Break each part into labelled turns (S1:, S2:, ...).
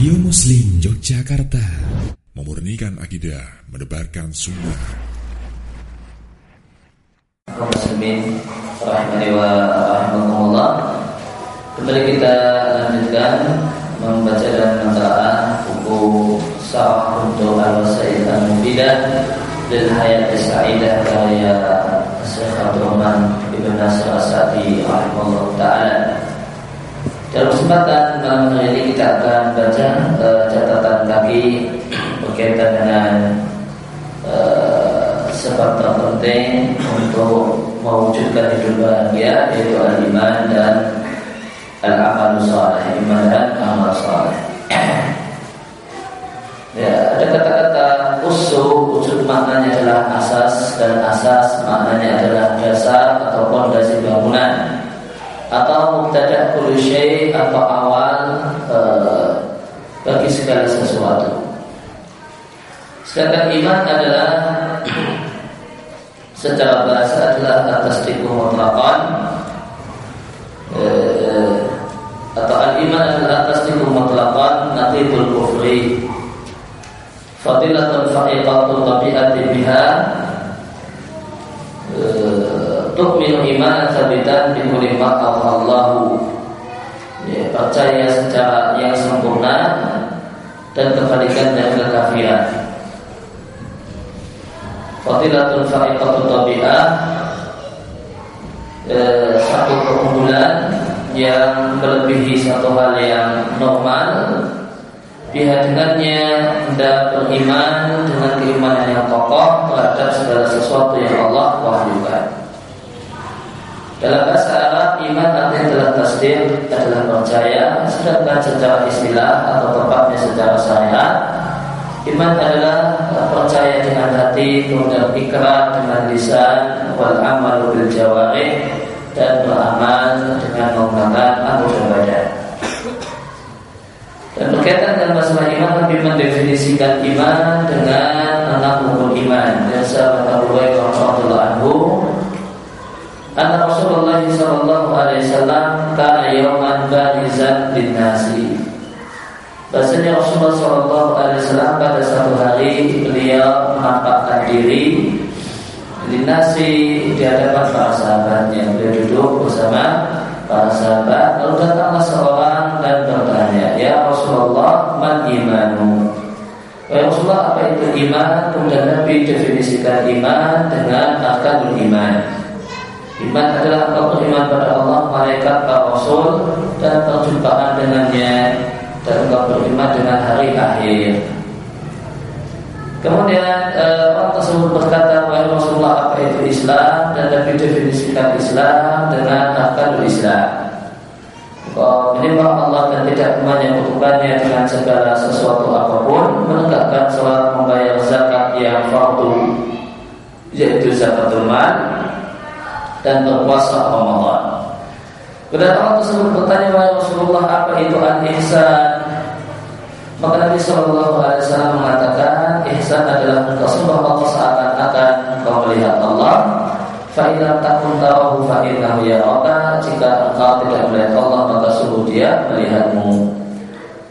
S1: Radio Muslim Yogyakarta. Memurnikan akidah, mendebarkan sunnah.
S2: Kembali kita lanjutkan membaca dan mentelaah buku Sa'ah untuk Al-Wasail Al-Mubidah dan Hayat Sa'idah karya Syekh Abdul Rahman Ibn Nasir As-Sa'di rahimahullah ta'ala dalam kesempatan malam hari ini kita akan baca uh, catatan kaki berkaitan dengan uh, sebab terpenting untuk mewujudkan hidup bahagia yaitu al-iman dan al-amal saleh, iman dan amal saleh. ya, ada kata-kata usul, usul maknanya adalah asas dan asas maknanya adalah dasar atau fondasi bangunan atau mubtada kullu atau awal e, bagi segala sesuatu. Sedangkan iman adalah secara bahasa adalah atas tiku mutlaqan e, atau al-iman adalah atas tiku mutlaqan natibul kufri. Fadilatun fa'iqatun tabi'ati biha. E, tu'minu imanan sabitan bi kulli ma Allahu ya, percaya secara yang sempurna dan kebalikan dari kekafiran. Fadilatul fa'iqatul tabi'ah eh, Satu keunggulan yang melebihi satu hal yang normal. Biha dengannya Anda beriman dengan keimanan yang kokoh terhadap segala sesuatu yang Allah wahyukan. Dalam bahasa Arab, iman artinya adalah tasdir, adalah percaya, sedangkan secara istilah atau tepatnya secara syariat, iman adalah percaya dengan hati, kemudian ikrar dengan lisan, wal amal bil jawarih, dan beramal dengan menggunakan anggota badan. Dan berkaitan dengan masalah iman, Nabi mendefinisikan iman dengan enam rukun iman. Sahabat Abu Hurairah anhu Anna Rasulullah sallallahu alaihi wasallam kana yawman barizan linnasi. Bahasanya Rasulullah sallallahu alaihi wasallam pada satu hari beliau menampakkan diri linnasi di hadapan para sahabatnya. Beliau duduk bersama para sahabat lalu datanglah seorang dan bertanya, "Ya Rasulullah, man imanu?" Ya Rasulullah, apa itu iman? Kemudian Nabi definisikan iman dengan arkanul iman. Iman adalah beriman pada Allah, malaikat, para rasul dan perjumpaan dengannya dan engkau beriman dengan hari akhir. Kemudian eh, orang tersebut berkata, wahai Rasulullah apa itu Islam dan Nabi definisikan Islam dengan arkanul Islam. Engkau menyembah Allah dan tidak menyebutkannya dengan segala sesuatu apa pun, menegakkan sholat, membayar zakat yang fardu, yaitu zakatul mal, dan berpuasa Ramadan. Kedatangan tersebut bertanya kepada Rasulullah apa itu al-ihsan? Maka Nabi Shallallahu Alaihi Wasallam mengatakan ihsan adalah engkau Allah seakan-akan engkau melihat Allah. Fa'idam takun tarahu fa'innahu yaraka Jika engkau tidak melihat Allah maka sungguh dia melihatmu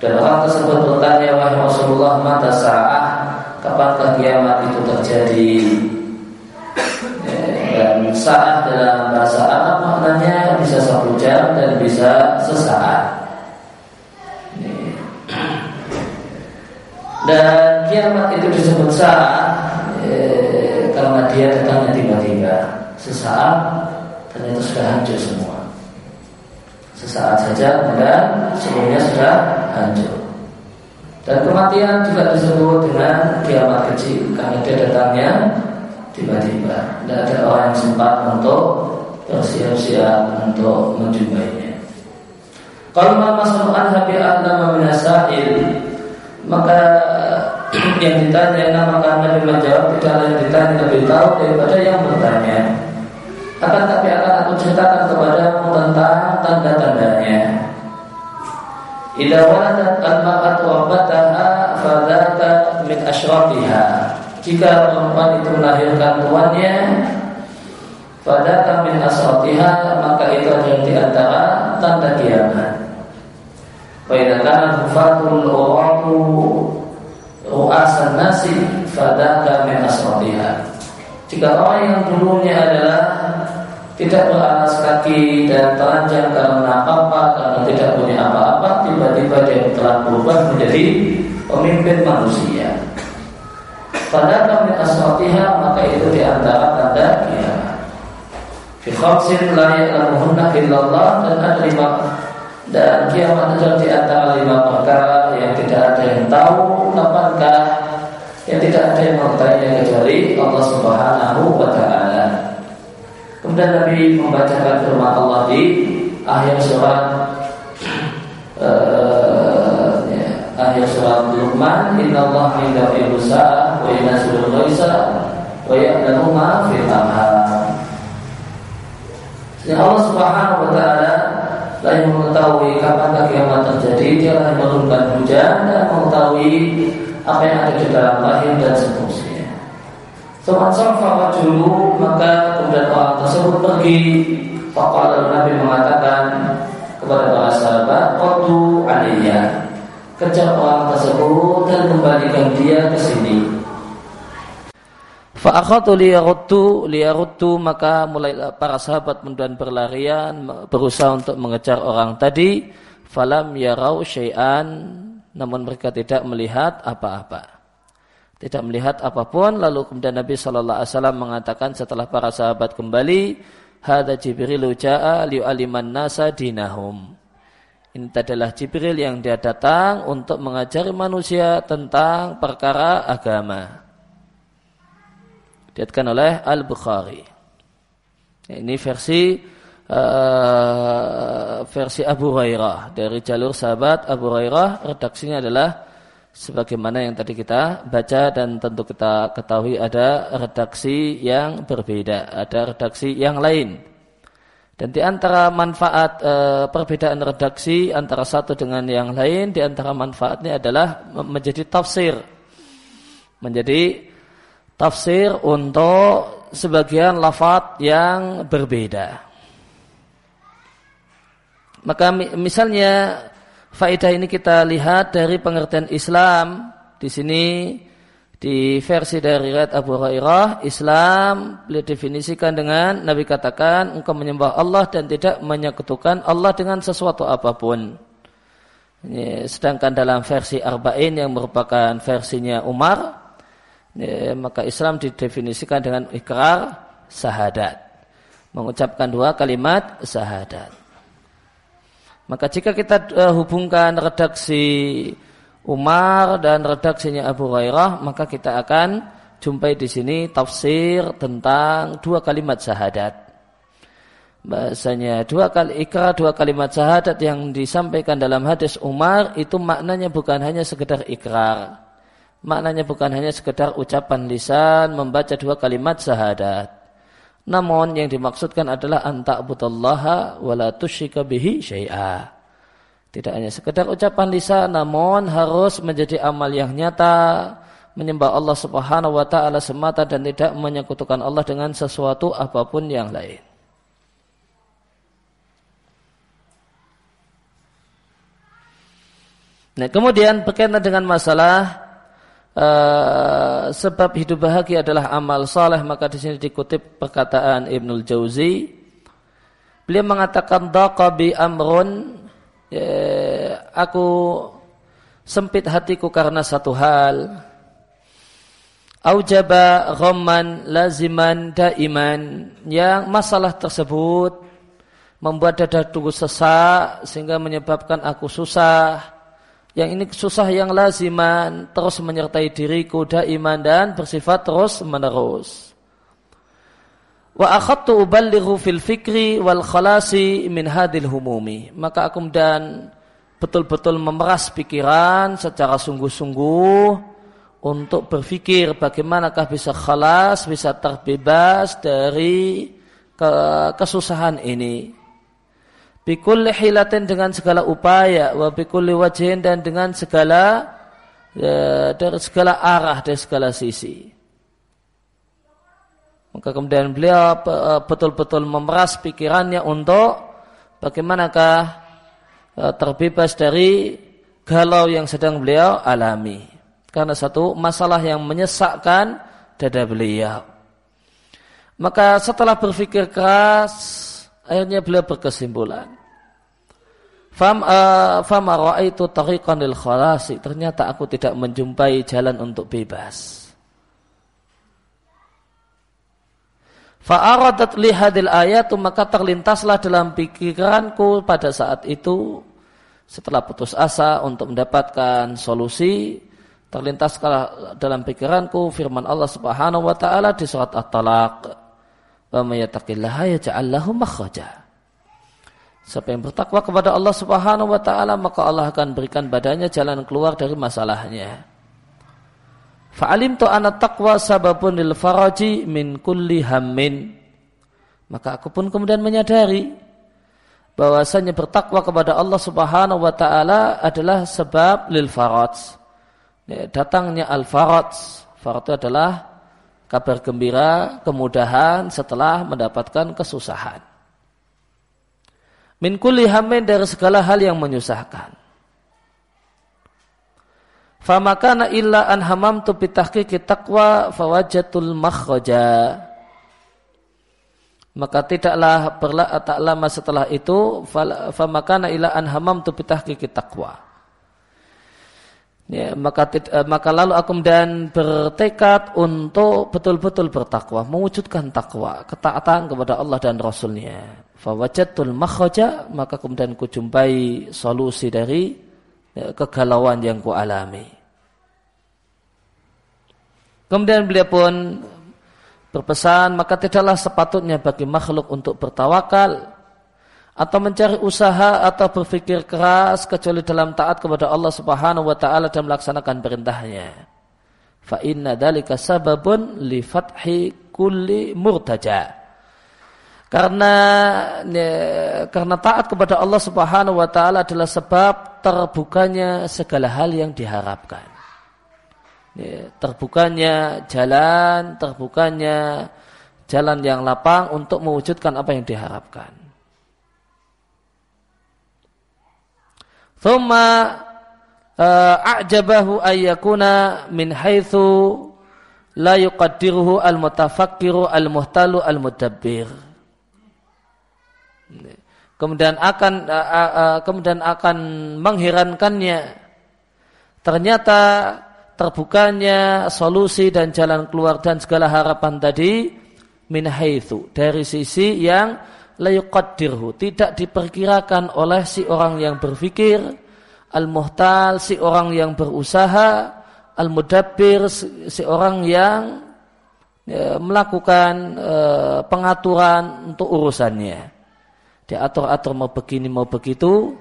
S2: Dan orang tersebut bertanya Wahai Rasulullah mata sa'ah Kapankah kiamat itu terjadi saat dalam bahasa Arab maknanya bisa satu jam dan bisa sesaat. Dan kiamat itu disebut saat eh, karena dia datangnya tiba-tiba. Sesaat ternyata sudah hancur semua. Sesaat saja dan semuanya sudah hancur. Dan kematian juga disebut dengan kiamat kecil karena dia datangnya tiba-tiba tidak ada orang yang sempat untuk bersiap-siap untuk menjumpainya. Kalau mama semuanya habi ahlama minasail maka yang ditanya nama Nabi menjawab tidak lain ditanya lebih tahu daripada yang bertanya. Akan tapi akan aku ceritakan kepadamu tentang tanda-tandanya. Idza waladat al-mar'atu rabbataha fadzaka min asyratiha jika perempuan itu melahirkan tuannya pada kamin asrotiha maka itu adalah di antara tanda kiamat.
S3: Faidah kana hufatul uratu ru'asan nasi fadaka min asratiha. Jika orang yang dulunya adalah tidak beralas kaki dan telanjang karena apa-apa, karena tidak punya apa-apa, tiba-tiba dia telah berubah menjadi pemimpin manusia. Pada kami aswatiha maka itu di antara tanda kiamat. Fi khamsin la ya'lamuhunna illallah dan ada lima dan kiamat adalah di antara lima perkara yang tidak ada yang tahu kapankah yang tidak ada yang mengetahuinya kecuali Allah Subhanahu wa taala. Kemudian Nabi membacakan firman Allah di akhir surat uh, ya, akhir surat Luqman, Inna Allah wa yanasulul ghaisa wa ya'lamu ma fil arham. Allah Subhanahu wa taala lah yang mengetahui kapan kiamat terjadi, dia yang menurunkan hujan dan mengetahui apa yang ada di dalam lahir dan seterusnya. Somat safa dulu maka kemudian orang tersebut pergi. Fakal Nabi mengatakan kepada para sahabat, "Qadu aliyah." Kejar orang tersebut dan kembalikan dia ke sini.
S2: Fa'akhatu liyaruddu liyaruddu maka mulai para sahabat kemudian berlarian berusaha untuk mengejar orang tadi falam yarau syai'an namun mereka tidak melihat apa-apa. Tidak melihat apa pun lalu kemudian Nabi sallallahu alaihi wasallam mengatakan setelah para sahabat kembali hadza Jibril jaa li'aliman nasa dinahum. Ini adalah Jibril yang dia datang untuk mengajari manusia tentang perkara agama. Diatkan oleh Al-Bukhari. Ini versi uh, versi Abu Hurairah dari jalur sahabat Abu Hurairah redaksinya adalah sebagaimana yang tadi kita baca dan tentu kita ketahui ada redaksi yang berbeda, ada redaksi yang lain. Dan di antara manfaat e, perbedaan redaksi antara satu dengan yang lain, di antara manfaatnya adalah menjadi tafsir. Menjadi tafsir untuk sebagian lafat yang berbeda. Maka misalnya faedah ini kita lihat dari pengertian Islam di sini di versi dari Red Abu Hurairah, Islam beliau definisikan dengan Nabi katakan engkau menyembah Allah dan tidak menyekutukan Allah dengan sesuatu apa pun. Sedangkan dalam versi Arba'in yang merupakan versinya Umar, ya, maka Islam didefinisikan dengan ikrar sahadat. Mengucapkan dua kalimat sahadat. Maka jika kita uh, hubungkan redaksi Umar dan redaksinya Abu Hurairah, maka kita akan jumpai di sini tafsir tentang dua kalimat syahadat. Bahasanya dua kali ikrar dua kalimat syahadat yang disampaikan dalam hadis Umar itu maknanya bukan hanya sekedar ikrar, Maknanya bukan hanya sekedar ucapan lisan membaca dua kalimat syahadat. Namun yang dimaksudkan adalah anta'budallaha wa la tusyrika bihi syai'a. Tidak hanya sekedar ucapan lisan namun harus menjadi amal yang nyata menyembah Allah Subhanahu wa taala semata dan tidak menyekutukan Allah dengan sesuatu apa pun yang lain. Nah, kemudian berkaitan dengan masalah Uh, sebab hidup bahagia adalah amal saleh maka di sini dikutip perkataan Ibnul Jauzi. Beliau mengatakan daqabi amrun. Ya, aku sempit hatiku karena satu hal. Aujaba ghamman laziman daiman. Yang masalah tersebut membuat dadaku sesak sehingga menyebabkan aku susah yang ini susah yang laziman terus menyertai diriku daiman dan bersifat terus menerus. Wa akhadtu uballighu fil fikri wal khalasi min hadil humumi. Maka aku dan betul-betul memeras pikiran secara sungguh-sungguh untuk berpikir bagaimanakah bisa khalas, bisa terbebas dari kesusahan ini bikulli hilatin dengan segala upaya wa bikulli wajhin dan dengan segala ya, dari segala arah dari segala sisi maka kemudian beliau e, betul-betul memeras pikirannya untuk bagaimanakah e, terbebas dari galau yang sedang beliau alami. Karena satu masalah yang menyesakkan dada beliau. Maka setelah berpikir keras, akhirnya beliau berkesimpulan. Fam uh, fama itu tariqan lil khalasi. Ternyata aku tidak menjumpai jalan untuk bebas. Fa'aradat li hadil ayat maka terlintaslah dalam pikiranku pada saat itu setelah putus asa untuk mendapatkan solusi terlintas dalam pikiranku firman Allah Subhanahu wa taala di surat At-Talaq wa may yattaqillaha yaj'al lahu makhraja Siapa yang bertakwa kepada Allah Subhanahu wa taala maka Allah akan berikan badannya jalan keluar dari masalahnya. Fa'alim tu anak sababun lil faraji min kulli hammin. Maka aku pun kemudian menyadari bahwasanya bertakwa kepada Allah Subhanahu wa taala adalah sebab lil faraj. Ya, datangnya al faraj. Faraj itu adalah kabar gembira, kemudahan setelah mendapatkan kesusahan min kulli hammin dari segala hal yang menyusahkan. Famakana illa an hamamtu bitahqiqi taqwa fawajatul makhraja. Maka tidaklah berla, tak lama setelah itu famakana illa an hamamtu bitahqiqi taqwa. Ya, maka eh, maka lalu aku kemudian bertekad untuk betul-betul bertakwa, mewujudkan takwa, ketaatan kepada Allah dan Rasulnya. Fawajatul makhraja maka kemudian ku jumpai solusi dari ya, kegalauan yang ku alami. Kemudian beliau pun berpesan maka tidaklah sepatutnya bagi makhluk untuk bertawakal atau mencari usaha atau berpikir keras kecuali dalam taat kepada Allah Subhanahu wa taala dan melaksanakan perintahnya. Fa inna dalika sababun li fathi kulli murtaja. Karena ya, karena taat kepada Allah Subhanahu wa taala adalah sebab terbukanya segala hal yang diharapkan. Ya, terbukanya jalan, terbukanya jalan yang lapang untuk mewujudkan apa yang diharapkan. Thumma uh, a'jabahu ayyakuna min haitsu la yuqaddiruhu al-mutafakkiru al-muhtalu al-mudabbir uh, kemudian akan mengherankannya ternyata terbukanya solusi dan jalan keluar dan segala harapan tadi min haitsu dari sisi yang layuqaddirhu tidak diperkirakan oleh si orang yang berpikir al-muhtal si orang yang berusaha al-mudabbir si orang yang ya, melakukan uh, pengaturan untuk urusannya diatur-atur mau begini mau begitu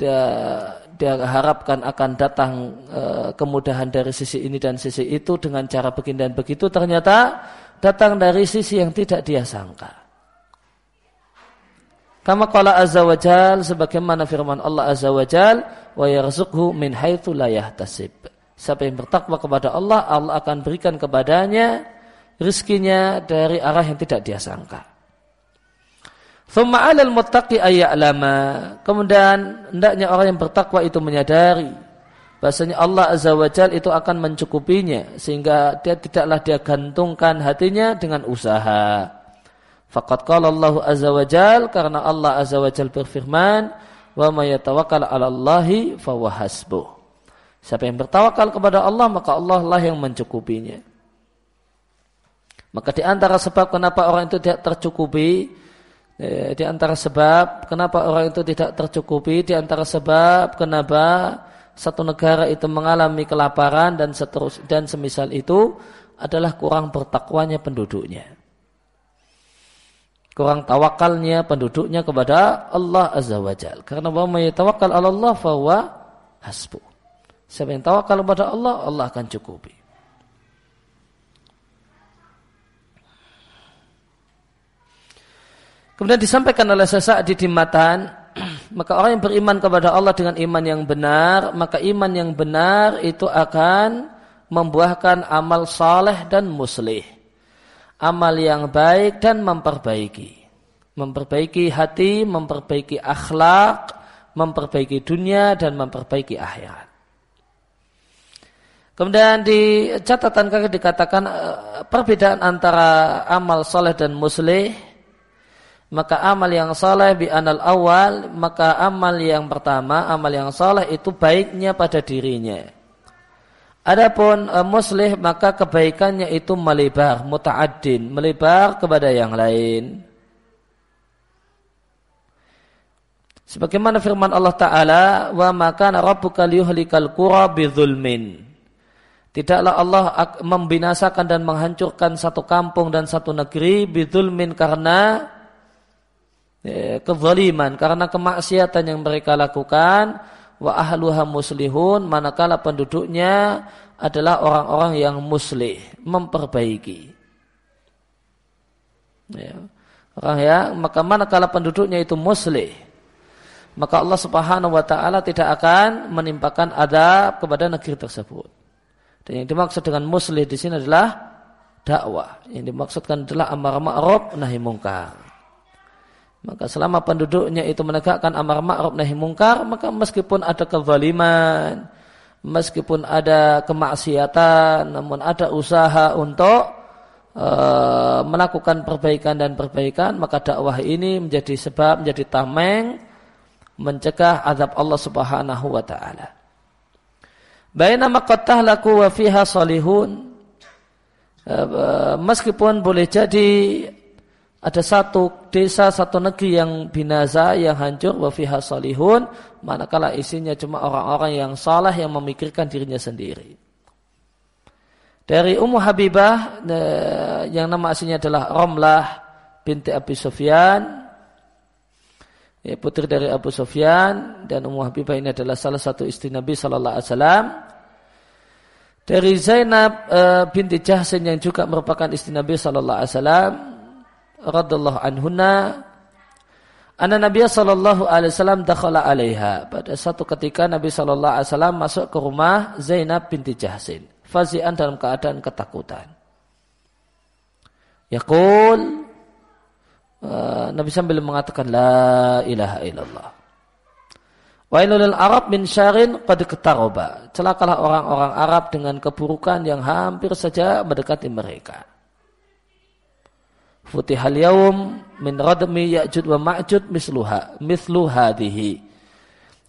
S2: dia dia harapkan akan datang e, kemudahan dari sisi ini dan sisi itu dengan cara begini dan begitu ternyata datang dari sisi yang tidak dia sangka. Kama qala azza wa jal sebagaimana firman Allah azza wa jal wa yarzuqhu min haitsu la yahtasib. Siapa yang bertakwa kepada Allah, Allah akan berikan kepadanya rizkinya dari arah yang tidak dia sangka. Thumma 'alal muttaqi ayya'lama. Kemudian hendaknya orang yang bertakwa itu menyadari bahasanya Allah Azza wa Jal itu akan mencukupinya sehingga dia tidaklah dia gantungkan hatinya dengan usaha. Faqad qala Allah Azza wa Jal karena Allah Azza wa Jal berfirman, "Wa may yatawakkal 'ala Allahi hasbuh." Siapa yang bertawakal kepada Allah maka Allah lah yang mencukupinya. Maka di antara sebab kenapa orang itu tidak tercukupi di antara sebab kenapa orang itu tidak tercukupi, di antara sebab kenapa satu negara itu mengalami kelaparan dan seterus dan semisal itu adalah kurang bertakwanya penduduknya. Kurang tawakalnya penduduknya kepada Allah Azza wa Jal. Karena bahwa tawakal Allah fahuwa hasbu. Siapa yang tawakal kepada Allah, Allah akan cukupi. Kemudian disampaikan oleh sesak di Matan, maka orang yang beriman kepada Allah dengan iman yang benar, maka iman yang benar itu akan membuahkan amal saleh dan muslih. Amal yang baik dan memperbaiki. Memperbaiki hati, memperbaiki akhlak, memperbaiki dunia dan memperbaiki akhirat. Kemudian di catatan kaki dikatakan eh, perbedaan antara amal soleh dan muslih. Maka amal yang soleh bi anal awal, maka amal yang pertama, amal yang soleh itu baiknya pada dirinya. Adapun uh, muslih maka kebaikannya itu melebar, muta'addin, melebar kepada yang lain. Sebagaimana firman Allah Ta'ala, wa maka rabbuka liyuhlikal qura bidzulmin. Tidaklah Allah membinasakan dan menghancurkan satu kampung dan satu negeri bidulmin karena kezaliman, karena kemaksiatan yang mereka lakukan wa ahluha muslihun manakala penduduknya adalah orang-orang yang muslih, memperbaiki. Ya. Orang ya, maka manakala penduduknya itu muslih, maka Allah Subhanahu wa taala tidak akan menimpakan adab kepada negeri tersebut. Dan yang dimaksud dengan muslih di sini adalah dakwah. Yang dimaksudkan adalah amar ma'ruf nahi mungkar. Maka selama penduduknya itu menegakkan amar ma'ruf nahi mungkar, maka meskipun ada kezaliman, meskipun ada kemaksiatan, namun ada usaha untuk uh, melakukan perbaikan dan perbaikan, maka dakwah ini menjadi sebab, menjadi tameng mencegah azab Allah Subhanahu wa taala. Bainama qad tahlaku wa fiha salihun. Eh, eh, meskipun boleh jadi ada satu desa, satu negeri yang binasa, yang hancur, wa fiha salihun, manakala isinya cuma orang-orang yang salah yang memikirkan dirinya sendiri. Dari Ummu Habibah eh, yang nama aslinya adalah Romlah binti Abi Sufyan ya, putri dari Abu Sufyan dan Ummu Habibah ini adalah salah satu istri Nabi Sallallahu Alaihi Wasallam. Dari Zainab e, binti Jahsin yang juga merupakan istri Nabi Sallallahu Alaihi Wasallam, radhiallahu anhuna, Anna Nabi Sallallahu Alaihi Wasallam dakhala alaiha. Pada satu ketika Nabi Sallallahu Alaihi Wasallam masuk ke rumah Zainab binti Jahsin, fazian dalam keadaan ketakutan. Yaqul Eh, Nabi sambil mengatakan la ilaha illallah. Wailul Arab min syarin qad ketaroba. Celakalah orang-orang Arab dengan keburukan yang hampir saja mendekati mereka. Futihal yaum min radmi ya'jud wa ma'jud misluha mislu hadhihi.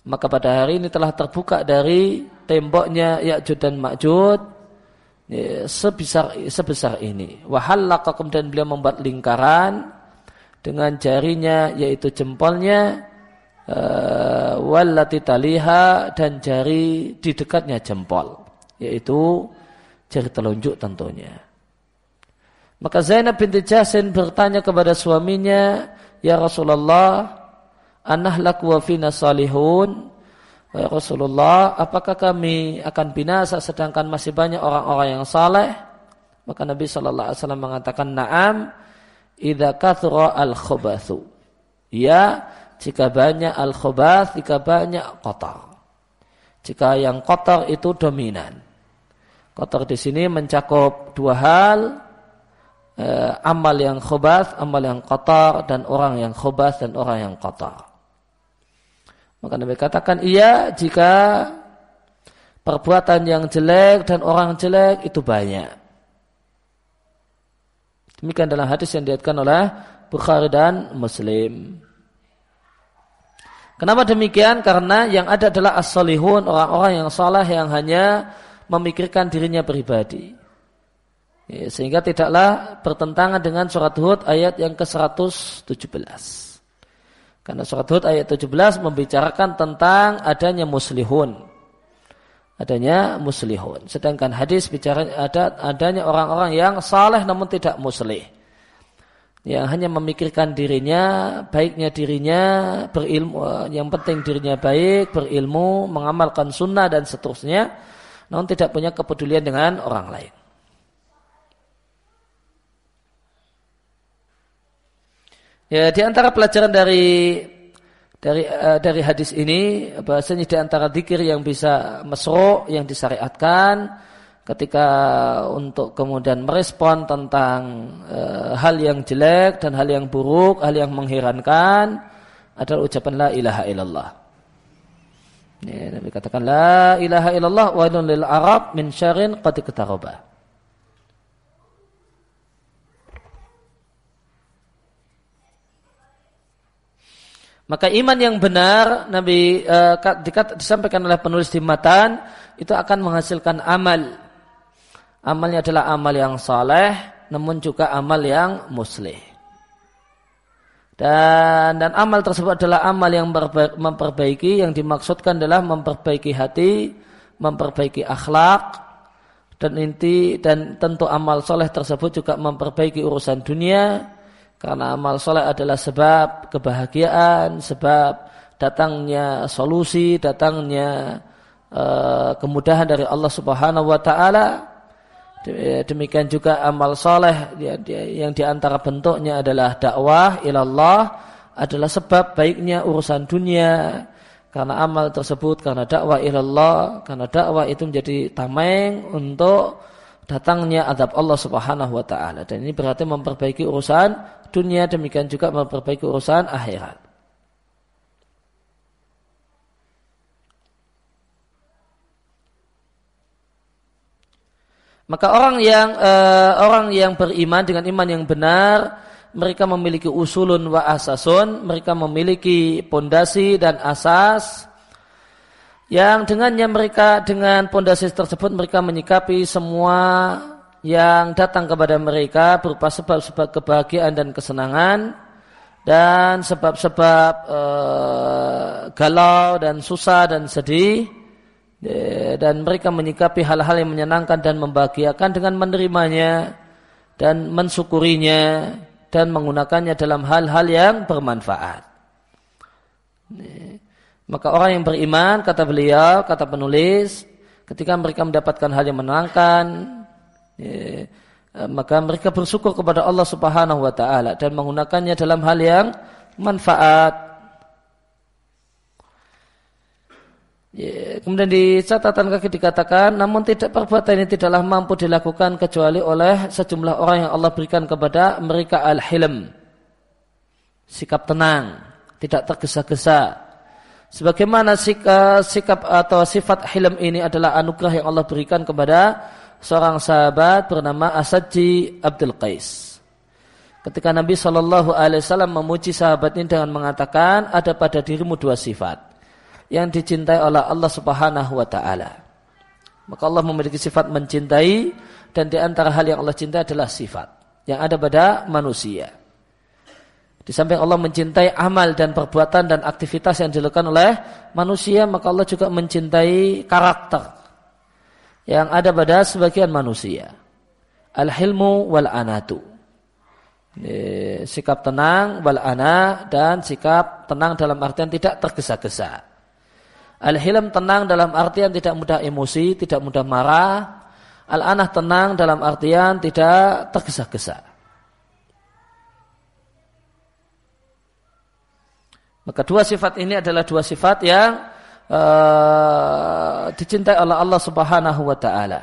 S2: Maka pada hari ini telah terbuka dari temboknya Ya'jud dan Ma'jud ya, sebesar sebesar ini. Wahallaka kemudian beliau membuat lingkaran dengan jarinya yaitu jempolnya uh, wallati taliha dan jari di dekatnya jempol yaitu jari telunjuk tentunya. Maka Zainab binti Jasin bertanya kepada suaminya, "Ya Rasulullah, anahlaku wa fina salihun?" Ya Rasulullah, apakah kami akan binasa sedangkan masih banyak orang-orang yang saleh? Maka Nabi Shallallahu Alaihi Wasallam mengatakan, "Naam, idza kathra al khobathu. Ya, jika banyak al khobath, jika banyak kotor. Jika yang kotor itu dominan. Kotor di sini mencakup dua hal, eh, amal yang khobath, amal yang kotor, dan orang yang khobath dan orang yang kotor. Maka Nabi katakan, iya jika perbuatan yang jelek dan orang jelek itu banyak. Demikian dalam hadis yang diatkan oleh Bukhari dan Muslim. Kenapa demikian? Karena yang ada adalah as-salihun, orang-orang yang salah yang hanya memikirkan dirinya pribadi. Ya, sehingga tidaklah bertentangan dengan surat Hud ayat yang ke-117. Karena surat Hud ayat 17 membicarakan tentang adanya muslihun adanya muslihun. Sedangkan hadis bicara ada adanya orang-orang yang saleh namun tidak muslih. Yang hanya memikirkan dirinya, baiknya dirinya, berilmu, yang penting dirinya baik, berilmu, mengamalkan sunnah dan seterusnya, namun tidak punya kepedulian dengan orang lain. Ya, di antara pelajaran dari dari uh, dari hadis ini bahasanya di antara zikir yang bisa mesro yang disyariatkan ketika untuk kemudian merespon tentang uh, hal yang jelek dan hal yang buruk, hal yang mengherankan adalah ucapan la ilaha illallah. Ya, Nabi katakan la ilaha illallah wa lil arab min syarrin qad iktaraba. Maka iman yang benar Nabi uh, disampaikan oleh penulis di matan itu akan menghasilkan amal. Amalnya adalah amal yang saleh namun juga amal yang muslih. Dan dan amal tersebut adalah amal yang memperbaiki yang dimaksudkan adalah memperbaiki hati, memperbaiki akhlak dan inti dan tentu amal soleh tersebut juga memperbaiki urusan dunia, karena amal soleh adalah sebab kebahagiaan, sebab datangnya solusi, datangnya uh, kemudahan dari Allah Subhanahu wa taala. Demikian juga amal soleh yang di antara bentuknya adalah dakwah ilallah adalah sebab baiknya urusan dunia karena amal tersebut karena dakwah ilallah karena dakwah itu menjadi tameng untuk datangnya adab Allah Subhanahu wa taala dan ini berarti memperbaiki urusan dunia demikian juga memperbaiki urusan akhirat. Maka orang yang uh, orang yang beriman dengan iman yang benar, mereka memiliki usulun wa asasun, mereka memiliki pondasi dan asas yang dengannya mereka dengan pondasi tersebut mereka menyikapi semua yang datang kepada mereka berupa sebab-sebab kebahagiaan dan kesenangan dan sebab-sebab e, galau dan susah dan sedih dan mereka menyikapi hal-hal yang menyenangkan dan membahagiakan dengan menerimanya dan mensyukurinya dan menggunakannya dalam hal-hal yang bermanfaat. Maka orang yang beriman, kata beliau, kata penulis, ketika mereka mendapatkan hal yang menyenangkan, ya, maka mereka bersyukur kepada Allah Subhanahu wa taala dan menggunakannya dalam hal yang manfaat. Ya, kemudian di catatan kaki dikatakan, namun tidak perbuatan ini tidaklah mampu dilakukan kecuali oleh sejumlah orang yang Allah berikan kepada mereka al-hilm. Sikap tenang, tidak tergesa-gesa, Sebagaimana sikap, sikap atau sifat hilm ini adalah anugerah yang Allah berikan kepada seorang sahabat bernama Asadji Abdul Qais. Ketika Nabi Shallallahu Alaihi Wasallam memuji sahabat ini dengan mengatakan ada pada dirimu dua sifat yang dicintai oleh Allah Subhanahu Wa Taala. Maka Allah memiliki sifat mencintai dan di antara hal yang Allah cintai adalah sifat yang ada pada manusia. Di samping Allah mencintai amal dan perbuatan dan aktivitas yang dilakukan oleh manusia, maka Allah juga mencintai karakter yang ada pada sebagian manusia. Al-hilmu wal anatu. Sikap tenang wal ana dan sikap tenang dalam artian tidak tergesa-gesa. Al-hilm tenang dalam artian tidak mudah emosi, tidak mudah marah. Al-anah tenang dalam artian tidak tergesa-gesa. Maka dua sifat ini adalah dua sifat yang uh, dicintai oleh Allah Subhanahu wa taala.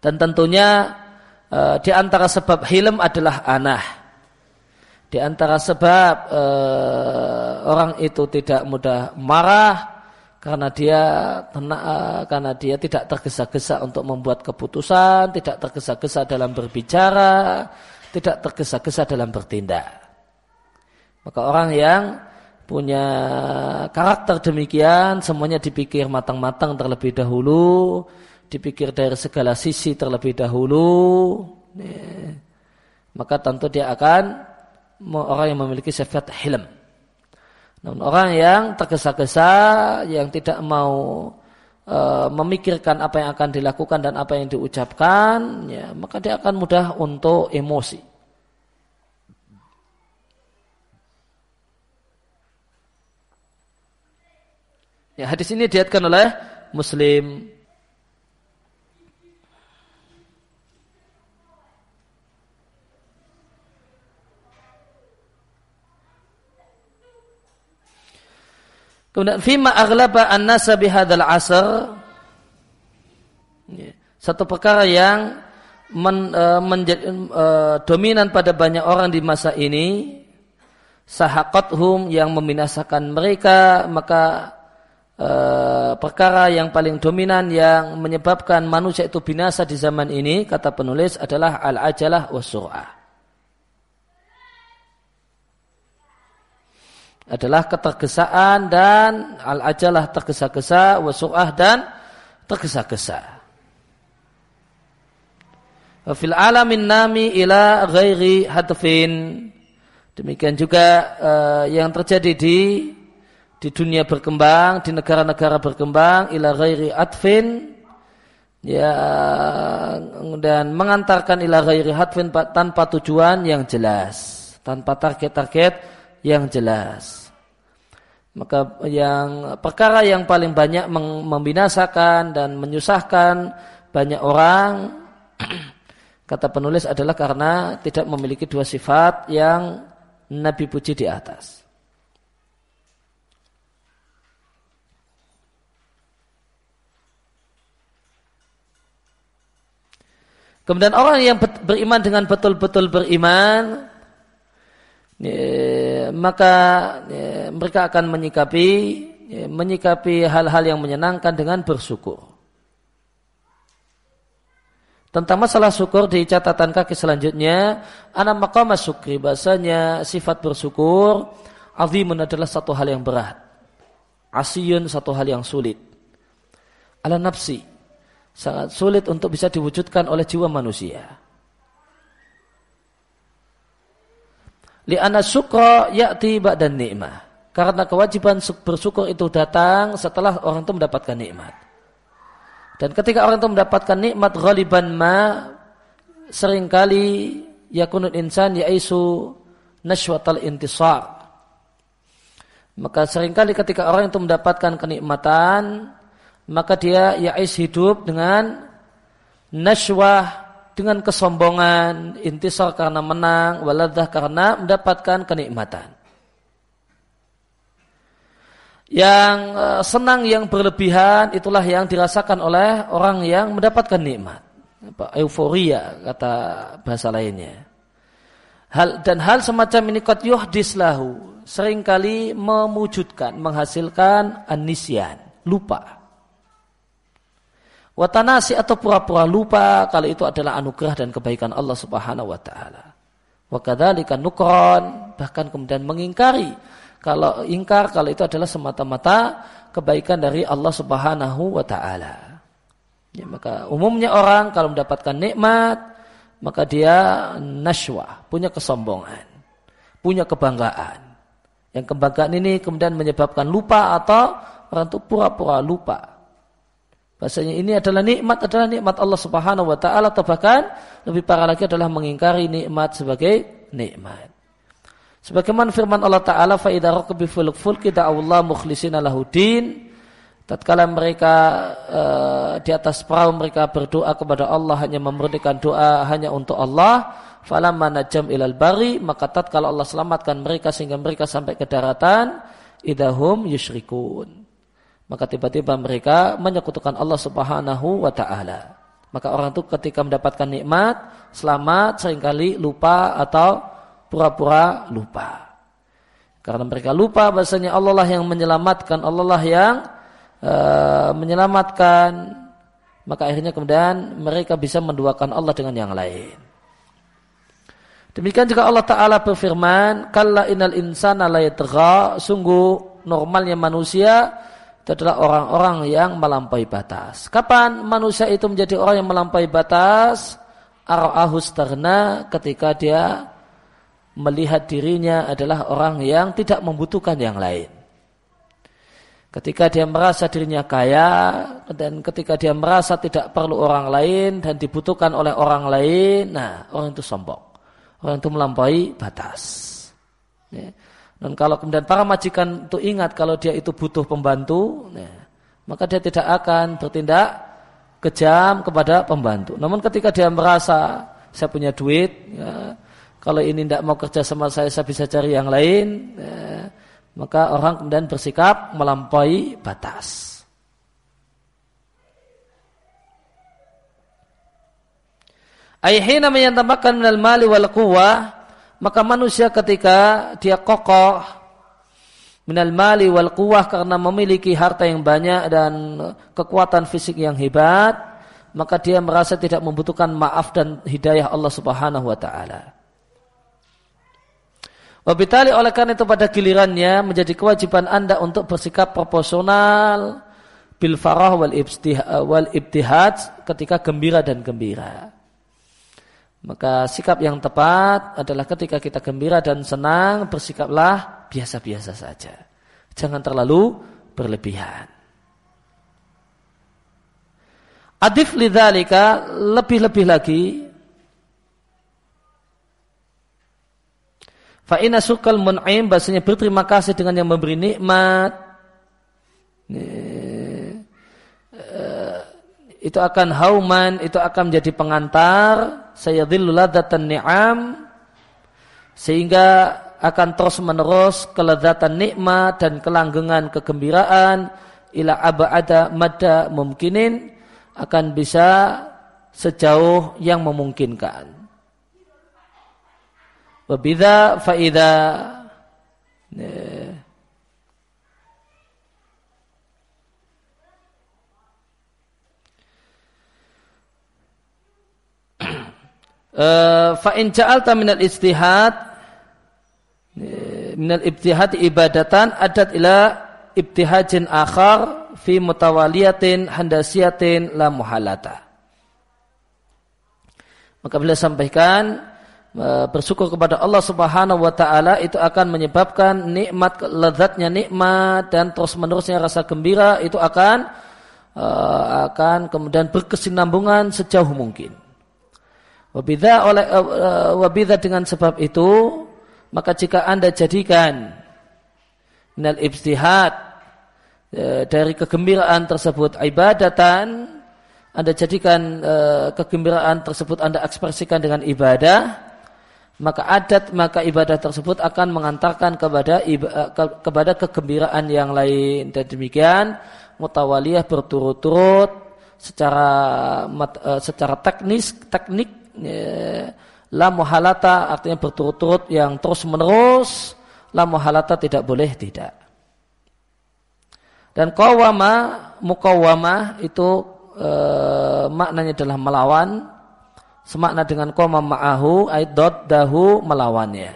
S2: Dan tentunya uh, di antara sebab hilm adalah anah. Di antara sebab uh, orang itu tidak mudah marah karena dia uh, karena dia tidak tergesa-gesa untuk membuat keputusan, tidak tergesa-gesa dalam berbicara, tidak tergesa-gesa dalam bertindak. Maka orang yang punya karakter demikian semuanya dipikir matang-matang terlebih dahulu, dipikir dari segala sisi terlebih dahulu. Maka tentu dia akan orang yang memiliki sifat hilm. Namun orang yang tergesa-gesa, yang tidak mau e, memikirkan apa yang akan dilakukan dan apa yang diucapkan, ya, maka dia akan mudah untuk emosi. Ya, hadis ini diatkan oleh Muslim. Kemudian fima aghlaba an-nasa bihadzal asr ya, satu perkara yang men, uh, menjadi uh, dominan pada banyak orang di masa ini sahaqathum yang membinasakan mereka maka e, perkara yang paling dominan yang menyebabkan manusia itu binasa di zaman ini kata penulis adalah al-ajalah wasur'ah adalah ketergesaan dan al-ajalah tergesa-gesa, wasu'ah dan tergesa-gesa. Fil alamin nami ila ghairi hadfin. Demikian juga uh, yang terjadi di di dunia berkembang, di negara-negara berkembang ila ghairi adfin ya dan mengantarkan ila ghairi hadfin tanpa tujuan yang jelas, tanpa target-target yang jelas. Maka yang perkara yang paling banyak membinasakan dan menyusahkan banyak orang kata penulis adalah karena tidak memiliki dua sifat yang Nabi puji di atas. Kemudian orang yang beriman dengan betul-betul beriman ya, maka ya, mereka akan menyikapi ya, menyikapi hal-hal yang menyenangkan dengan bersyukur. Tentang masalah syukur di catatan kaki selanjutnya, anak maqamah syukri bahasanya sifat bersyukur azimun adalah satu hal yang berat. Asiyun satu hal yang sulit. Ala nafsi sangat sulit untuk bisa diwujudkan oleh jiwa manusia. Li'anna syukra ya'ti ba'dan ni'mah. Karena kewajiban bersyukur itu datang setelah orang itu mendapatkan nikmat. Dan ketika orang itu mendapatkan nikmat ghaliban ma sering kali yakunul insan yaisu nashwatal intisar. Maka sering kali ketika orang itu mendapatkan kenikmatan, maka dia yais hidup dengan nashwah dengan kesombongan, intisar karena menang, waladah karena mendapatkan kenikmatan. Yang eh, senang yang berlebihan itulah yang dirasakan oleh orang yang mendapatkan nikmat. Euforia kata bahasa lainnya. Hal dan hal semacam ini kot yuhdis lahu sering kali memujudkan, menghasilkan anisian, lupa. Watanasi atau pura-pura lupa kalau itu adalah anugerah dan kebaikan Allah Subhanahu wa taala. Wa kadzalika nukron bahkan kemudian mengingkari kalau ingkar kalau itu adalah semata-mata kebaikan dari Allah Subhanahu wa taala. Ya, maka umumnya orang kalau mendapatkan nikmat maka dia naswa, punya kesombongan, punya kebanggaan. Yang kebanggaan ini kemudian menyebabkan lupa atau orang itu pura-pura lupa Bahasanya ini adalah nikmat adalah nikmat Allah Subhanahu wa taala. Atau bahkan lebih parah lagi adalah mengingkari nikmat sebagai nikmat. Sebagaimana firman Allah taala fa idza raqabu fil fulki Allah mukhlishina lahudin tatkala mereka uh, di atas perahu mereka berdoa kepada Allah hanya memurnikan doa hanya untuk Allah falamma najam ilal bari maka tatkala Allah selamatkan mereka sehingga mereka sampai ke daratan idahum yusyrikun maka tiba-tiba mereka menyekutukan Allah Subhanahu wa taala. Maka orang itu ketika mendapatkan nikmat, selamat sering kali lupa atau pura-pura lupa. Karena mereka lupa bahasanya Allah lah yang menyelamatkan, Allah lah yang uh, menyelamatkan. Maka akhirnya kemudian mereka bisa menduakan Allah dengan yang lain. Demikian juga Allah Ta'ala berfirman, Kalla inal insana la sungguh normalnya manusia itu adalah orang-orang yang melampaui batas. Kapan manusia itu menjadi orang yang melampaui batas? Ar'ahus terna ketika dia melihat dirinya adalah orang yang tidak membutuhkan yang lain. Ketika dia merasa dirinya kaya dan ketika dia merasa tidak perlu orang lain dan dibutuhkan oleh orang lain, nah orang itu sombong. Orang itu melampaui batas. Ya. Dan kalau kemudian para majikan itu ingat kalau dia itu butuh pembantu, ya, maka dia tidak akan bertindak kejam kepada pembantu. Namun ketika dia merasa saya punya duit, ya, kalau ini tidak mau kerja sama saya, saya bisa cari yang lain, ya, maka orang kemudian bersikap melampaui batas. Ayhina yang tambahkan minal mali wal quwwah maka manusia ketika dia kokoh minal mali wal kuwah karena memiliki harta yang banyak dan kekuatan fisik yang hebat, maka dia merasa tidak membutuhkan maaf dan hidayah Allah Subhanahu wa taala. Wabitali oleh karena itu pada gilirannya menjadi kewajiban Anda untuk bersikap proporsional bil farah wal, ibtihad ketika gembira dan gembira. Maka sikap yang tepat adalah ketika kita gembira dan senang bersikaplah biasa-biasa saja. Jangan terlalu berlebihan. Adif lidzalika lebih-lebih lagi Fa inna sukal mun'im bahasanya berterima kasih dengan yang memberi nikmat. Eh, itu akan hauman, itu akan menjadi pengantar saya ladzatan ni'am sehingga akan terus menerus kelezatan nikmat dan kelanggengan kegembiraan ila abada mada mungkinin akan bisa sejauh yang memungkinkan. Wabida faida fa in ja'alta minal istihad minal ibtihad ibadatan adat ila ibtihajin akhar fi mutawaliyatin handasiyatin la muhalata maka beliau sampaikan bersyukur kepada Allah Subhanahu wa taala itu akan menyebabkan nikmat lezatnya nikmat dan terus menerusnya rasa gembira itu akan uh, akan kemudian berkesinambungan sejauh mungkin. Wabida oleh uh, wabida dengan sebab itu maka jika Anda jadikan minal ibtihad uh, dari kegembiraan tersebut ibadatan anda jadikan kegembiraan tersebut Anda ekspresikan dengan ibadah, maka adat maka ibadah tersebut akan mengantarkan kepada eh, ke, kepada kegembiraan yang lain. Dan demikian mutawaliyah berturut-turut secara eh, secara teknis teknik ya, la muhalata artinya berturut-turut yang terus menerus la muhalata tidak boleh tidak dan kawama mukawama itu e, maknanya adalah melawan semakna dengan koma ma'ahu dot dahu melawannya.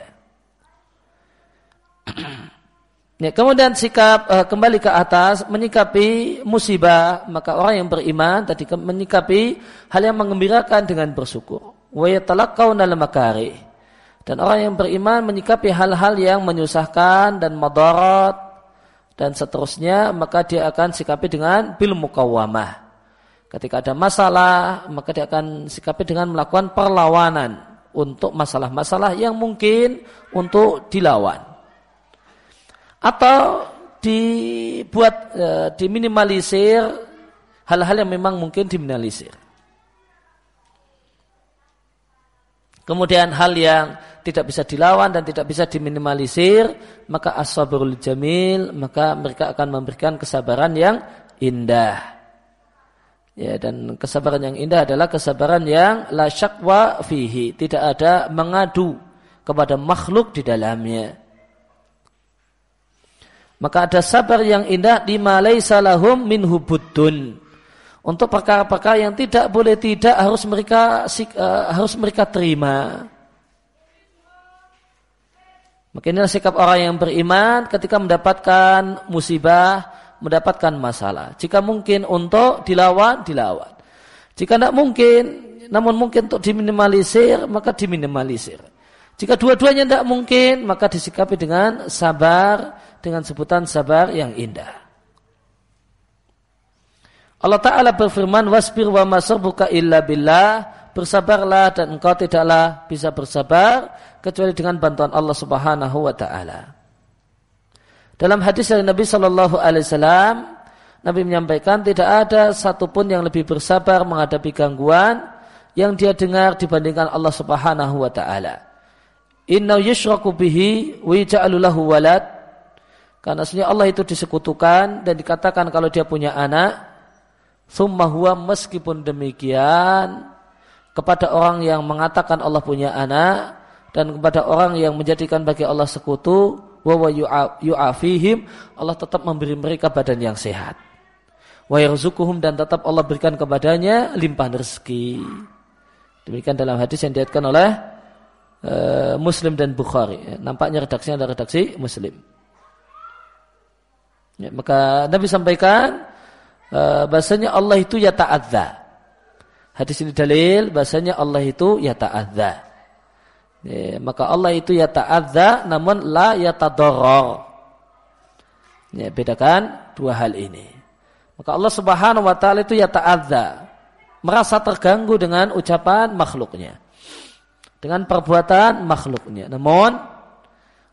S2: Ya, kemudian sikap uh, kembali ke atas menyikapi musibah maka orang yang beriman tadi menyikapi hal yang mengembirakan dengan bersyukur. Dan orang yang beriman menyikapi hal-hal yang menyusahkan dan madarat dan seterusnya maka dia akan sikapi dengan bil mukawamah Ketika ada masalah, maka dia akan sikapi dengan melakukan perlawanan untuk masalah-masalah yang mungkin untuk dilawan. Atau dibuat, e, diminimalisir hal-hal yang memang mungkin diminimalisir. Kemudian hal yang tidak bisa dilawan dan tidak bisa diminimalisir, maka as jamil, maka mereka akan memberikan kesabaran yang indah. Ya, dan kesabaran yang indah adalah kesabaran yang la syakwa fihi, tidak ada mengadu kepada makhluk di dalamnya. Maka ada sabar yang indah di laisa lahum min hubudun. Untuk perkara-perkara yang tidak boleh tidak harus mereka uh, harus mereka terima. Maka inilah sikap orang yang beriman ketika mendapatkan musibah, mendapatkan masalah. Jika mungkin untuk dilawan, dilawan. Jika tidak mungkin, namun mungkin untuk diminimalisir, maka diminimalisir. Jika dua-duanya tidak mungkin, maka disikapi dengan sabar, dengan sebutan sabar yang indah. Allah Ta'ala berfirman, Wasbir wa buka illa billah, bersabarlah dan engkau tidaklah bisa bersabar, kecuali dengan bantuan Allah Subhanahu wa Ta'ala. Dalam hadis dari Nabi Shallallahu Alaihi Wasallam, Nabi menyampaikan tidak ada satupun yang lebih bersabar menghadapi gangguan yang dia dengar dibandingkan Allah Subhanahu Wa Taala. Inna yushraku bihi wa lahu walad. Karena sebenarnya Allah itu disekutukan dan dikatakan kalau dia punya anak, summa huwa meskipun demikian kepada orang yang mengatakan Allah punya anak, dan kepada orang yang menjadikan bagi Allah sekutu wa yu'afihim Allah tetap memberi mereka badan yang sehat. Wa yarzukuhum dan tetap Allah berikan kepadanya limpahan rezeki. Demikian dalam hadis yang diatkan oleh uh, Muslim dan Bukhari. Nampaknya redaksinya adalah redaksi Muslim. Ya, maka Nabi sampaikan uh, bahasanya Allah itu ya ta'adza Hadis ini dalil bahasanya Allah itu ya ta'adza. Ya, maka Allah itu ya ta'adza namun la ya. Ya, bedakan dua hal ini. Maka Allah subhanahu wa ta'ala itu ya ta'adza. Merasa terganggu dengan ucapan makhluknya. Dengan perbuatan makhluknya. Namun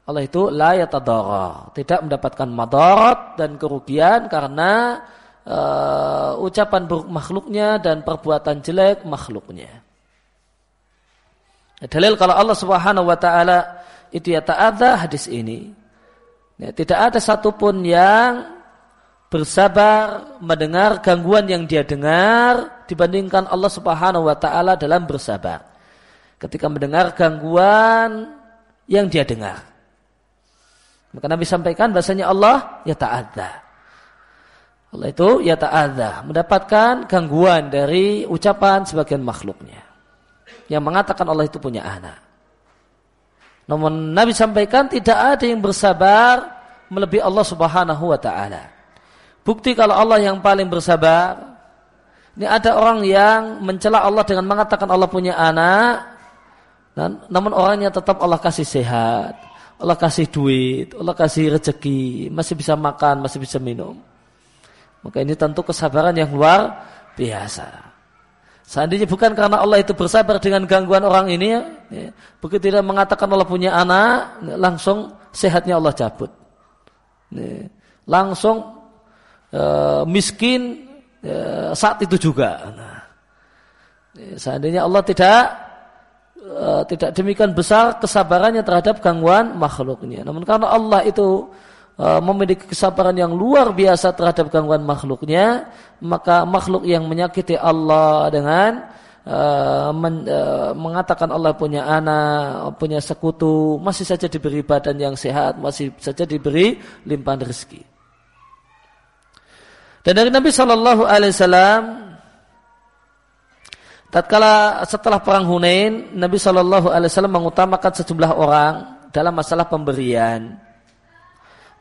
S2: Allah itu la ya. Tidak mendapatkan madarat dan kerugian karena uh, ucapan buruk makhluknya dan perbuatan jelek makhluknya. Dalil kalau Allah Subhanahu wa taala itu ya ta'adha hadis ini. Ya, tidak ada satupun yang bersabar mendengar gangguan yang dia dengar dibandingkan Allah Subhanahu wa taala dalam bersabar. Ketika mendengar gangguan yang dia dengar. Maka Nabi sampaikan bahasanya Allah ya ta'adha. Allah itu ya ta'adha, mendapatkan gangguan dari ucapan sebagian makhluknya. Yang mengatakan Allah itu punya anak. Namun Nabi sampaikan tidak ada yang bersabar melebihi Allah subhanahu wa ta'ala. Bukti kalau Allah yang paling bersabar, ini ada orang yang mencela Allah dengan mengatakan Allah punya anak, dan, namun orangnya tetap Allah kasih sehat, Allah kasih duit, Allah kasih rezeki, masih bisa makan, masih bisa minum. Maka ini tentu kesabaran yang luar biasa. Seandainya bukan karena Allah itu bersabar dengan gangguan orang ini, ya, ya, begitu dia mengatakan Allah punya anak, ya, langsung sehatnya Allah cabut. Ya, langsung uh, miskin uh, saat itu juga. Nah, ya, seandainya Allah tidak uh, tidak demikian besar kesabarannya terhadap gangguan makhluknya. Namun karena Allah itu E, memiliki kesabaran yang luar biasa terhadap gangguan makhluknya, maka makhluk yang menyakiti Allah dengan uh, men, uh, mengatakan Allah punya anak, punya sekutu, masih saja diberi badan yang sehat, masih saja diberi limpahan rezeki. Dan dari Nabi Shallallahu Alaihi Wasallam, tatkala setelah perang Hunain, Nabi Shallallahu Alaihi Wasallam mengutamakan sejumlah orang dalam masalah pemberian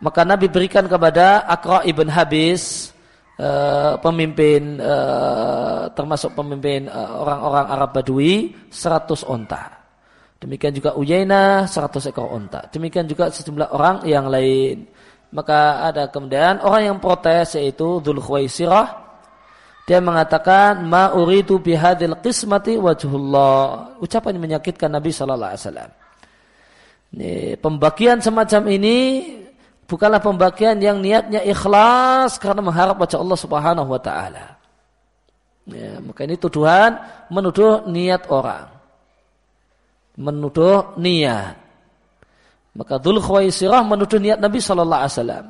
S2: maka Nabi berikan kepada Akra ibn Habis uh, pemimpin uh, termasuk pemimpin eh, orang-orang Arab Badui 100 onta. Demikian juga Uyainah 100 ekor onta. Demikian juga sejumlah orang yang lain. Maka ada kemudian orang yang protes yaitu Dhul Khuwaisirah dia mengatakan ma uridu bihadil qismati wajhullah. Ucapan yang menyakitkan Nabi sallallahu alaihi wasallam. Pembagian semacam ini bukanlah pembagian yang niatnya ikhlas karena mengharap wajah Allah Subhanahu wa taala. Ya, maka ini tuduhan menuduh niat orang. Menuduh niat. Maka Dzul Khuwaisirah menuduh niat Nabi sallallahu alaihi wasallam.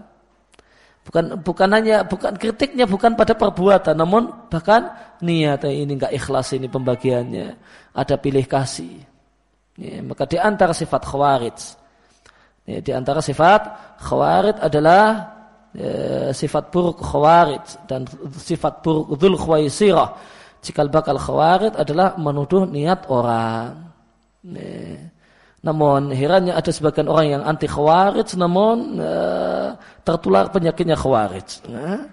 S2: Bukan bukan hanya bukan kritiknya bukan pada perbuatan namun bahkan niat ini enggak ikhlas ini pembagiannya. Ada pilih kasih. Ya, maka di antara sifat khawarij Ya, di antara sifat khawarid adalah ya, sifat buruk khawarid dan sifat buruk dzul khuwaisirah. Cikal bakal khawarid adalah menuduh niat orang. Ya. Namun herannya ada sebagian orang yang anti khawarij namun uh, tertular penyakitnya khawarij. Nah,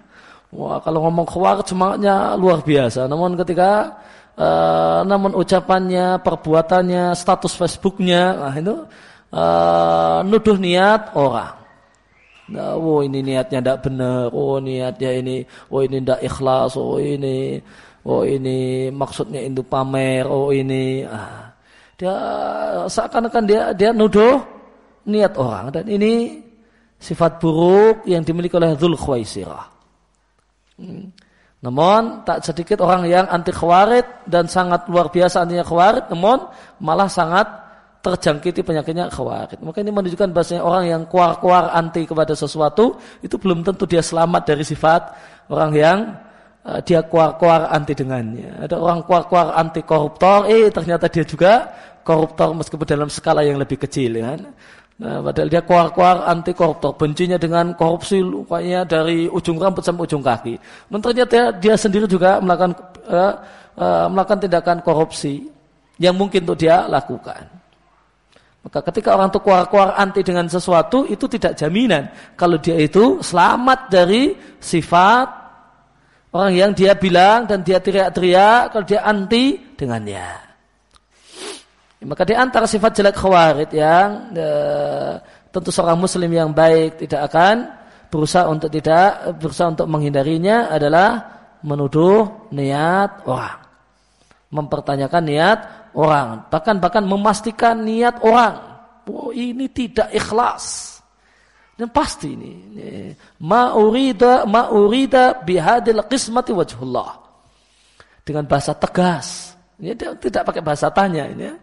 S2: wah kalau ngomong khawarij semangatnya luar biasa. Namun ketika uh, namun ucapannya, perbuatannya, status Facebooknya, nah itu uh, nuduh niat orang. Nah, oh ini niatnya tidak benar, oh niatnya ini, oh ini tidak ikhlas, oh ini, oh ini maksudnya itu pamer, oh ini, ah. dia seakan-akan dia dia nuduh niat orang dan ini sifat buruk yang dimiliki oleh Dzul. Hmm. Namun tak sedikit orang yang anti khawarid dan sangat luar biasa anti khawarid, namun malah sangat terjangkiti penyakitnya khawarid. Maka ini menunjukkan bahasanya orang yang kuar-kuar anti kepada sesuatu itu belum tentu dia selamat dari sifat orang yang uh, dia kuar-kuar anti dengannya. Ada orang kuar-kuar anti koruptor, eh ternyata dia juga koruptor meskipun dalam skala yang lebih kecil ya. Nah, padahal dia kuar-kuar anti koruptor, bencinya dengan korupsi lukanya dari ujung rambut sampai ujung kaki. Dan ternyata dia, dia sendiri juga melakukan uh, uh, melakukan tindakan korupsi yang mungkin untuk dia lakukan. Maka ketika orang itu kuar-kuar anti dengan sesuatu itu tidak jaminan kalau dia itu selamat dari sifat orang yang dia bilang dan dia teriak-teriak kalau dia anti dengannya. Maka di antara sifat jelek khawarid yang e, tentu seorang muslim yang baik tidak akan berusaha untuk tidak berusaha untuk menghindarinya adalah menuduh niat orang. Mempertanyakan niat orang, bahkan bahkan memastikan niat orang. Oh, ini tidak ikhlas. Dan pasti ini. Ma'urida ma'urida bihadil qismati wajhullah. Dengan bahasa tegas. Ini tidak pakai bahasa tanya ini ya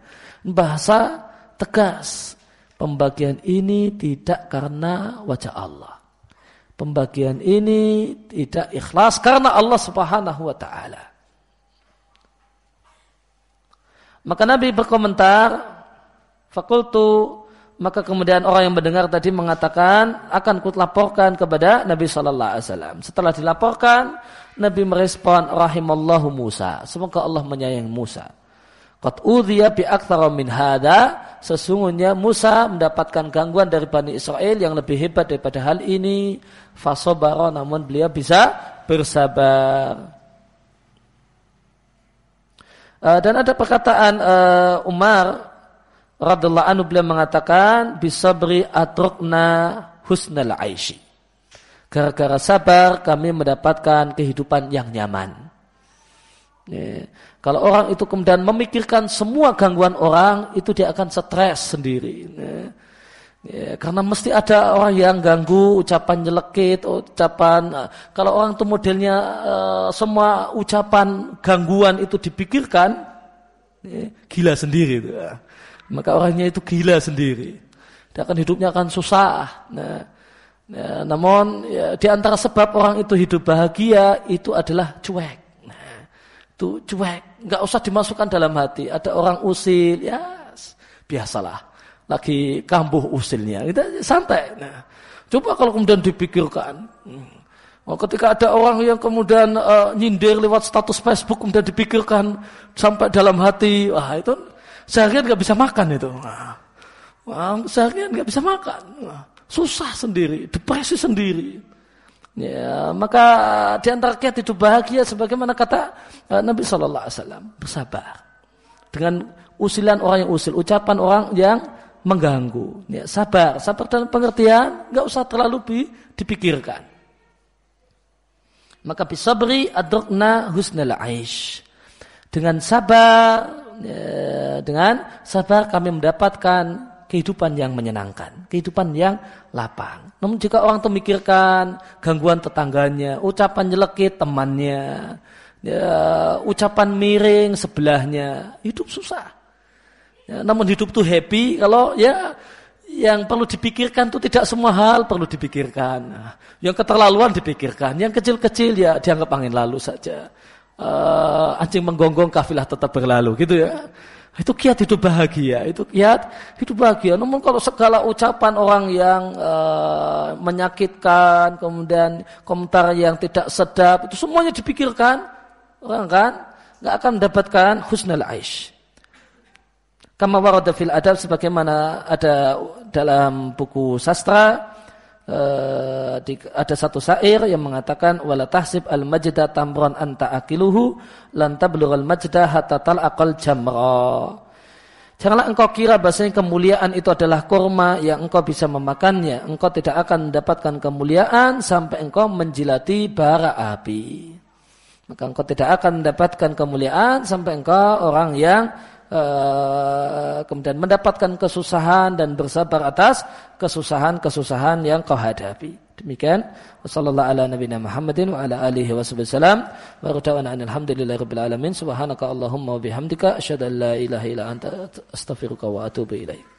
S2: bahasa tegas. Pembagian ini tidak karena wajah Allah. Pembagian ini tidak ikhlas karena Allah Subhanahu wa taala. Maka Nabi berkomentar, fakultu maka kemudian orang yang mendengar tadi mengatakan akan kutlaporkan kepada Nabi Shallallahu Alaihi Wasallam. Setelah dilaporkan, Nabi merespon rahimallahu Musa. Semoga Allah menyayangi Musa. Qad udhiya bi min hada. Sesungguhnya Musa mendapatkan gangguan dari Bani Israel yang lebih hebat daripada hal ini. Fasobara namun beliau bisa bersabar. Uh, dan ada perkataan uh, Umar radhiallahu anhu beliau mengatakan bisabri atrukna husnal aishi. Gara-gara sabar kami mendapatkan kehidupan yang nyaman. Ya. Kalau orang itu kemudian memikirkan semua gangguan orang, itu dia akan stres sendiri. Ya. Ya, karena mesti ada orang yang ganggu ucapan nyelekit, ucapan eh, kalau orang itu modelnya uh, semua ucapan gangguan itu dipikirkan, ya, gila sendiri itu. Maka orangnya itu gila sendiri. Dia akan hidupnya akan susah. Nah, ya, namun ya, di antara sebab orang itu hidup bahagia itu adalah cuek itu cuek, nggak usah dimasukkan dalam hati. Ada orang usil, ya biasalah, lagi kambuh usilnya, itu santai. Nah, coba kalau kemudian dipikirkan, oh, ketika ada orang yang kemudian uh, nyindir lewat status Facebook kemudian dipikirkan sampai dalam hati, wah itu seharian nggak bisa makan itu. Nah, wah, seharian nggak bisa makan, wah, susah sendiri, depresi sendiri. Ya, maka di antara kiat itu bahagia sebagaimana kata uh, Nabi Shallallahu Alaihi Wasallam bersabar dengan usilan orang yang usil, ucapan orang yang mengganggu. Ya, sabar, sabar dalam pengertian nggak usah terlalu dipikirkan. Maka bisabri adrokna husnal aish. Dengan sabar, ya, dengan sabar kami mendapatkan kehidupan yang menyenangkan, kehidupan yang lapang. Namun jika orang itu memikirkan gangguan tetangganya, ucapan jelekit temannya, ya, ucapan miring sebelahnya, hidup susah. Ya, namun hidup itu happy kalau ya yang perlu dipikirkan itu tidak semua hal perlu dipikirkan. Nah, yang keterlaluan dipikirkan, yang kecil-kecil ya dianggap angin lalu saja. Uh, anjing menggonggong kafilah tetap berlalu gitu ya. Itu kiat hidup bahagia, itu kiat hidup bahagia. Namun kalau segala ucapan orang yang uh, menyakitkan, kemudian komentar yang tidak sedap, itu semuanya dipikirkan, orang kan nggak akan mendapatkan husnul aish. Kama warada fil adab sebagaimana ada dalam buku sastra di, ada satu syair yang mengatakan wala tahsib al majda tamron anta akiluhu lan al majda hatta akal jamra. Janganlah engkau kira bahasanya kemuliaan itu adalah kurma yang engkau bisa memakannya. Engkau tidak akan mendapatkan kemuliaan sampai engkau menjilati bara api. Maka engkau tidak akan mendapatkan kemuliaan sampai engkau orang yang Eh, kemudian mendapatkan kesusahan dan bersabar atas kesusahan-kesusahan yang kau hadapi. Demikian. Sallallahu ala nabiyina Muhammadin wa ala alihi wasallam wa radana alhamdulillahi rabbil alamin. Subhanaka allahumma wa bihamdika. Asyhadu an la ilaha illa anta. Astaghfiruka wa atubu ilaik.